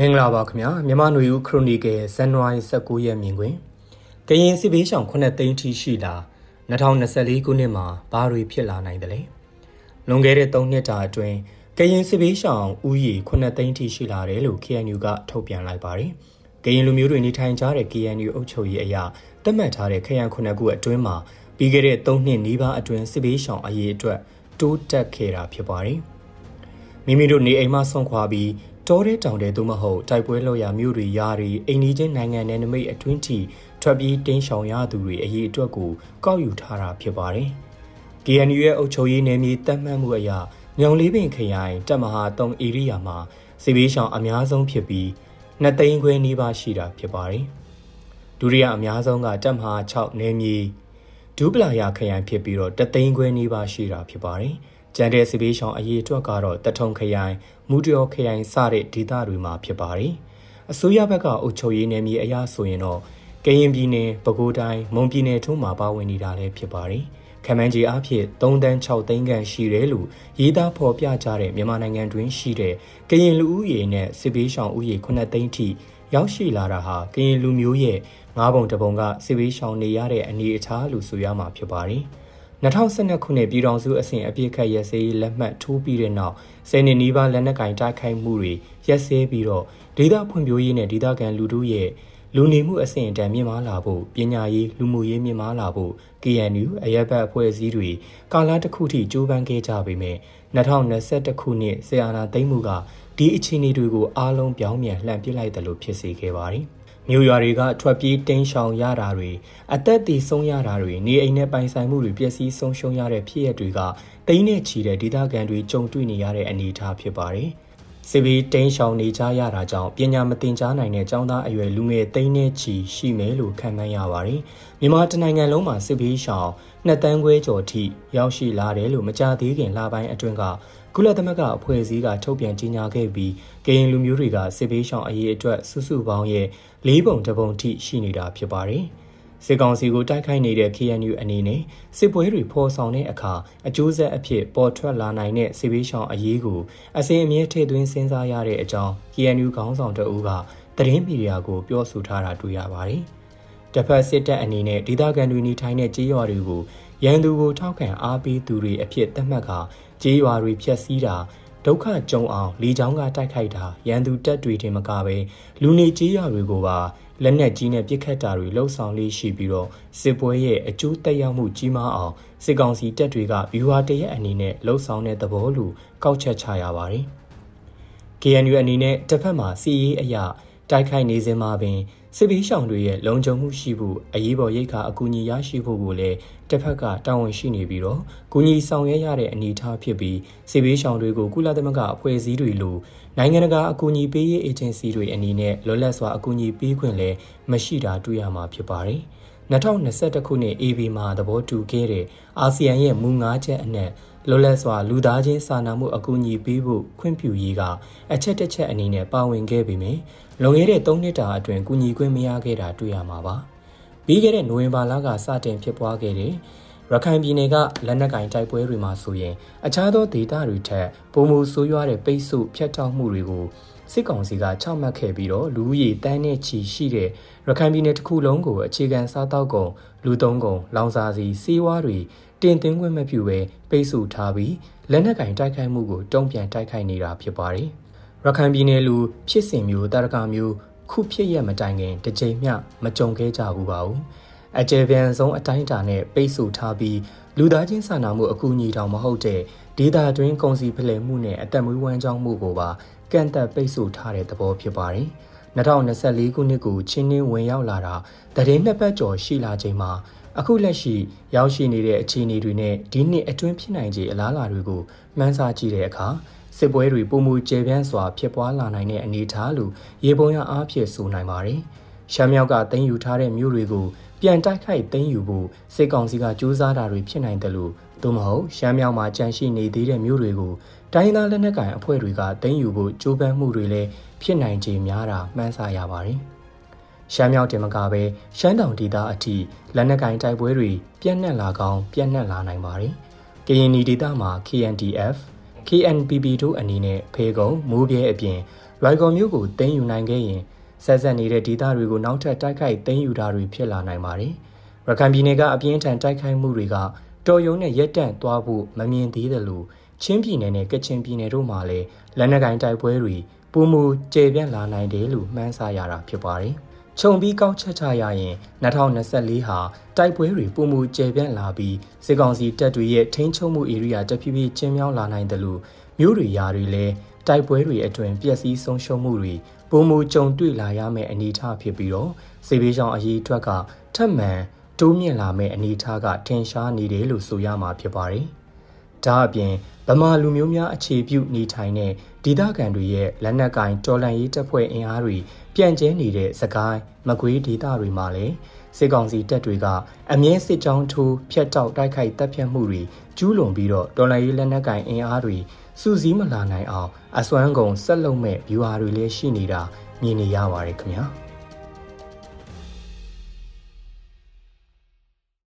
မင်္ဂလာပါခင်ဗျာမြန်မာຫນွေဦးခရိုနီကယ်ဇန်နဝါရီ19ရက်မြင်တွင်ကရင်စစ်ဘေးရှောင်9သိန်းထိရှိလာ2024ခုနှစ်မှာဘာတွေဖြစ်လာနိုင်တယ်လဲလွန်ခဲ့တဲ့3နှစ်တာအတွင်းကရင်စစ်ဘေးရှောင်ဥယျာဉ်9သိန်းထိရှိလာတယ်လို့ KNU ကထုတ်ပြန်လိုက်ပါတယ်ကရင်လူမျိုးတွေနေထိုင်ကြတဲ့ KNU အုပ်ချုပ်ရေးအရာသတ်မှတ်ထားတဲ့ခရိုင်9ခုအတွင်းမှာပြီးခဲ့တဲ့3နှစ်နီးပါးအတွင်းစစ်ဘေးရှောင်အရေးအတွက်တိုးတက်ခဲ့တာဖြစ်ပါတယ်မိမိတို့နေအိမ်မှဆုံးခွာပြီး တောထဲတောင်ထဲသို့မဟုတ်တိုက်ပွဲလောက်ရာမြို့တွေယာတွေအိမ်နီးချင်းနိုင်ငံနယ်နိမိတ်အတွင်းထိထွက်ပြေးတင်းရှောင်ရသူတွေအရေးအတွက်ကိုကောက်ယူထားတာဖြစ်ပါတယ်။ KNU ရဲ့အုပ်ချုပ်ရေးနယ်မြေတတ်မှတ်မှုအရညောင်လေးပင်ခရိုင်တပ်မဟာ3ဧရိယာမှာစစ်ဘေးရှောင်အများဆုံးဖြစ်ပြီးနှစ်သိန်းခွဲနီးပါးရှိတာဖြစ်ပါတယ်။ဒုတိယအများဆုံးကတပ်မဟာ6နယ်မြေဒူပလာယာခရိုင်ဖြစ်ပြီးတော့တသိန်းခွဲနီးပါးရှိတာဖြစ်ပါတယ်။ ကျန်တဲ့စစ်ဘေးရှောင်အရေးအတွက်ကတော့တထုံခရိုင်မူတရော်ခရိုင်စတဲ့ဒေသတွေမှာဖြစ်ပါတယ်။အစိုးရဘက်ကအုပ်ချုပ်ရေးနယ်မြေအရဆိုရင်တော့ကရင်ပြည်နယ်ပဲခူးတိုင်းမွန်ပြည်နယ်ထုံးမှာပါဝင်နေတာလည်းဖြစ်ပါတယ်။ခမန်းကြီးအဖြစ်3တန်း6သိန်းခန့်ရှိတယ်လို့ရေးသားဖော်ပြကြတဲ့မြန်မာနိုင်ငံတွင်ရှိတဲ့ကရင်လူဦးရေနဲ့စစ်ဘေးရှောင်ဦးရေ9သိန်းထိရောက်ရှိလာတာဟာကရင်လူမျိုးရဲ့ငါးပုံတပုံကစစ်ဘေးရှောင်နေရတဲ့အနေအထားလို့ဆိုရမှာဖြစ်ပါတယ်။ 2012ခုနှစ်ပြည်ထောင်စုအဆင့်အပြည့်ခတ်ရက်စဲရေးလက်မှတ်ထိုးပြီးတဲ့နောက်ဆယ်နှစ်နီးပါးလက်နက်ကင်တိုက်ခိုက်မှုတွေရက်စဲပြီးတော့ဒေသဖွံ့ဖြိုးရေးနဲ့ဒေသခံလူထုရဲ့လူနေမှုအဆင့်အတန်းမြင့်မားလာဖို့ပညာရေးလူမှုရေးမြင့်မားလာဖို့ KNU အရက်ဘတ်အဖွဲ့အစည်းတွေကာလတစ်ခုထိကြိုးပမ်းခဲ့ကြပေမဲ့2021ခုနှစ်ဆီအာနာသိမ့်မှုကဒီအခြေအနေတွေကိုအားလုံးပြောင်းပြန်လှန်ပစ်လိုက်တယ်လို့ဖြစ်စေခဲ့ပါတယ်။ မြို့ရွာတွေကထွက်ပြေးတင်းရှောင်ရတာတွေအသက်တည်ဆုံးရတာတွေနေအိမ်နဲ့ပိုင်ဆိုင်မှုတွေပျက်စီးဆုံးရှုံးရတဲ့ဖြစ်ရပ်တွေကတိန်းနဲ့ချီတဲ့ဒေသခံတွေကြုံတွေ့နေရတဲ့အနေအထားဖြစ်ပါတယ်။စစ်ဘေးတင်းရှောင်နေကြရတာကြောင့်ပညာမသင်ကြားနိုင်တဲ့ကျောင်းသားအရွယ်လူငယ်တိန်းနဲ့ချီရှိမယ်လို့ခန့်မှန်းရပါတယ်။မြန်မာတနိုင်ငံလုံးမှာစစ်ဘေးရှောင်နှစ်တန်းခွဲကျော်ထိရောက်ရှိလာတယ်လို့မကြသေးခင်လပိုင်းအတွင်းက ကုလသမဂ္ဂအဖွဲ့အစည်းကထုတ်ပြန်ကြေညာခဲ့ပြီးကရင်လူမျိုးတွေကစစ်ဘေးရှောင်အရေးအတွက်စုစုပေါင်းရဲ့၄ပုံတစ်ပုံထိရှိနေတာဖြစ်ပါတယ်။စစ်ကောင်စီကိုတိုက်ခိုက်နေတဲ့ KNU အနေနဲ့စစ်ပွဲတွေဖော်ဆောင်တဲ့အခါအကျိုးဆက်အဖြစ်ပေါ်ထွက်လာနိုင်တဲ့စစ်ဘေးရှောင်အရေးကိုအစဉ်အမြဲထည့်သွင်းစဉ်းစားရတဲ့အကြောင်း KNU ခေါင်းဆောင်တအူးကသတင်းမီဒီယာကိုပြောဆိုထားတာတွေ့ရပါတယ်။တစ်ဖက်စစ်တပ်အနေနဲ့ဒေသခံတွေနေထိုင်တဲ့ကြေးရွာတွေကို ရန်သူကိုထောက်ခံအားပေးသူတွေအဖြစ်သတ်မှတ်ကာကြေးရွာတွေဖျက်ဆီးတာဒုက္ခကြုံအောင်လေချောင်းကတိုက်ခိုက်တာရန်သူတပ်တွေတင်မကပဲလူနေကြေးရွာတွေကိုပါလက်နက်ကြီးနဲ့ပစ်ခတ်တာတွေလှုပ်ဆောင်လေးရှိပြီးတော့စစ်ပွဲရဲ့အကျိုးသက်ရောက်မှုကြီးမားအောင်စစ်ကောင်စီတပ်တွေကဘီဝါတရက်အနေနဲ့လှုပ်ဆောင်တဲ့သဘောလို့ကောက်ချက်ချရပါတယ်။ KNU အနေနဲ့တစ်ဖက်မှာစီရေးအရာ တိုက်ခိုက်နေစဉ်မှာပင်စစ်ဘေးရှောင်တွေရဲ့လုံခြုံမှုရှိဖို့အရေးပေါ်ရိတ်ခါအကူအညီရရှိဖို့ကိုလည်းတစ်ဖက်ကတာဝန်ရှိနေပြီးတော့ကူညီဆောင်ရွက်ရတဲ့အနေအထားဖြစ်ပြီးစစ်ဘေးရှောင်တွေကိုကုလသမဂ္ဂအဖွဲ့အစည်းတွေလိုနိုင်ငံတကာအကူအညီပေးရေးအေဂျင်စီတွေအနေနဲ့လွတ်လပ်စွာအကူအညီပေးခွင့်လည်းမရှိတာတွေ့ရမှာဖြစ်ပါတယ်။2021ခုနှစ် AB မှာသဘောတူခဲ့တဲ့အာဆီယံရဲ့မူ၅ချက်အနက် လွတ်လပ်စွာလူသားချင်းစာနာမှုအကူအညီပေးဖို့ခွင့်ပြုရေးကအချက်တစ်ချက်အနေနဲ့ပါဝင်ခဲ့ပေမယ့်လွန်ခဲ့တဲ့၃နှစ်တာအတွင်းကူညီခွင့်မရခဲ့တာတွေ့ရမှာပါ။ပြီးခဲ့တဲ့နိုဝင်ဘာလကစတင်ဖြစ်ပွားခဲ့တဲ့ရခိုင်ပြည်နယ်ကလက်နက်ကင်တိုက်ပွဲတွေမှာဆိုရင် အခြားသောဒေသတွေထက်ပုံမှုဆိုးရွားတဲ့ပိတ်ဆို့ဖျက်တောက်မှုတွေကိုစစ်ကောင်စီကချမှတ်ခဲ့ပြီးတော့လူဦးရေတန်းနဲ့ချီရှိတဲ့ရခိုင်ပြည်နယ်တစ်ခုလုံးကိုအခြေခံစားတောက်ကုန်လူသုံးကုန်လောင်စာစီစီးဝါးတွေ တင်သွင်းခွင့်မပြုဘဲပိတ်ဆို့ထားပြီးလက်နက်ကင်တိုက်ခိုက်မှုကိုတုံ့ပြန်တိုက်ခိုက်နေတာဖြစ်ပါတယ်။ရခိုင်ပြည်နယ်လူဖြစ်စဉ်မျိုးတာရကမျိုးခုဖြစ်ရမတိုင်ခင်တစ်ချိန်မျှမကြုံခဲ့ကြဘူးပါဘူး။အကြယ်ပြန်ဆုံးအတိုင်းအတာနဲ့ပိတ်ဆို့ထားပြီးလူသားချင်းစာနာမှုအကူအညီတောင်မဟုတ်တဲ့ဒေတာတွင်းကုန်စည်ဖလှယ်မှုနဲ့အသက်မွေးဝမ်းကြောင်းမှုကိုပါကန့်သက်ပိတ်ဆို့ထားတဲ့သဘောဖြစ်ပါတယ်။2024ခုနှစ်ကိုချင်းနှင်းဝင်ရောက်လာတာတရင်နှစ်ပတ်ကျော်ရှိလာချိန်မှာ အခုလက်ရှိရောက်ရှိနေတဲ့အခြေအနေတွေနဲ့ဒီနှစ်အတွင်းဖြစ်နိုင်ခြေအလားအလာတွေကိုမှန်းဆကြည့်တဲ့အခါစစ်ပွဲတွေပုံမူကျယ်ပြန့်စွာဖြစ်ပွားလာနိုင်တဲ့အနေအထားလို့ရေပုံရအားဖြင့်ဆိုနိုင်ပါတယ်။ရှမ်းမြောက်ကတင်ယူထားတဲ့မြို့တွေကိုပြန်တိုက်ခိုက်သိမ်းယူဖို့စစ်ကောင်စီကကြိုးစားတာတွေဖြစ်နိုင်တယ်လို့သို့မဟုတ်ရှမ်းမြောက်မှာကြန့်ရှိနေသေးတဲ့မြို့တွေကိုတိုင်းသားလက်နက်ကိုင်အဖွဲ့တွေကသိမ်းယူဖို့ကြိုးပမ်းမှုတွေလည်းဖြစ်နိုင်ခြေများတာမှန်းဆရပါတယ်။ ရှမ်းမြောက်တင်မကပဲရှမ်းတောင်ဒေသအထိလက်နက်ကင်တိုက်ပွဲတွေပြန့်နှံ့လာကောင်းပြန့်နှံ့လာနိုင်ပါတယ်။ကရင်နီဒေသမှာ KNDF, KNPB တို့အနေနဲ့ဖေကုံမိုးပြဲအပြင်ရိုက်ကော်မျိုးကိုသိမ်းယူနိုင်ခဲ့ရင်ဆက်ဆက်နေတဲ့ဒေသတွေကိုနောက်ထပ်တိုက်ခိုက်သိမ်းယူတာတွေဖြစ်လာနိုင်ပါတယ်။ရခိုင်ပြည်နယ်ကအပြင်းထန်တိုက်ခိုက်မှုတွေကတော်ရုံနဲ့ရက်တန့်သွားဖို့မမြင်သေးတယ်လို့ချင်းပြည်နယ်နဲ့ကချင်ပြည်နယ်တို့မှာလည်းလက်နက်ကင်တိုက်ပွဲတွေပုံမူကျေပြန့်လာနိုင်တယ်လို့မှန်းဆရတာဖြစ်ပါတယ်။ ခြုံပြီးကောက်ချက်ချရရင်2024ဟာတိုက်ပွဲတွေပုံမူကျေပြန့်လာပြီးစစ်ကောင်စီတပ်တွေရဲ့ထိန်းချုပ်မှုဧရိယာတဖြည်းဖြည်းကျဉ်းမြောင်းလာနိုင်တယ်လို့မြို့တွေယာတွေလည်းတိုက်ပွဲတွေအတွင်ပျက်စီးဆုံးရှုံးမှုတွေပုံမူကြုံတွေ့လာရမယ့်အနေအထားဖြစ်ပြီးတော့စေဘေးရှောင်အရေးအတွက်ကထပ်မံတိုးမြင့်လာမယ့်အနေအထားကထင်ရှားနေတယ်လို့ဆိုရမှာဖြစ်ပါတယ်။ ဒါအပြင်ဗမာလူမျိုးများအခြေပြုနေထိုင်တဲ့ဒေသခံတွေရဲ့လက်နက်ကင်တော်လန်ရေးတပ်ဖွဲ့အင်အားတွေပြန့်ကျဲနေတဲ့စကိုင်းမကွေးဒေသတွေမှာလည်းစစ်ကောင်စီတပ်တွေကအမြင့်စစ်ကြောင်းထိုးဖျက်တောက်တိုက်ခိုက်တပ်ဖြတ်မှုတွေကျူးလွန်ပြီးတော့တော်လန်ရေးလက်နက်ကင်အင်အားတွေစူးစီးမလာနိုင်အောင်အစွမ်းကုန်ဆက်လုပ်မဲ့ viewer တွေလည်းရှိနေတာမြင်နေရပါတယ်ခင်ဗျာ။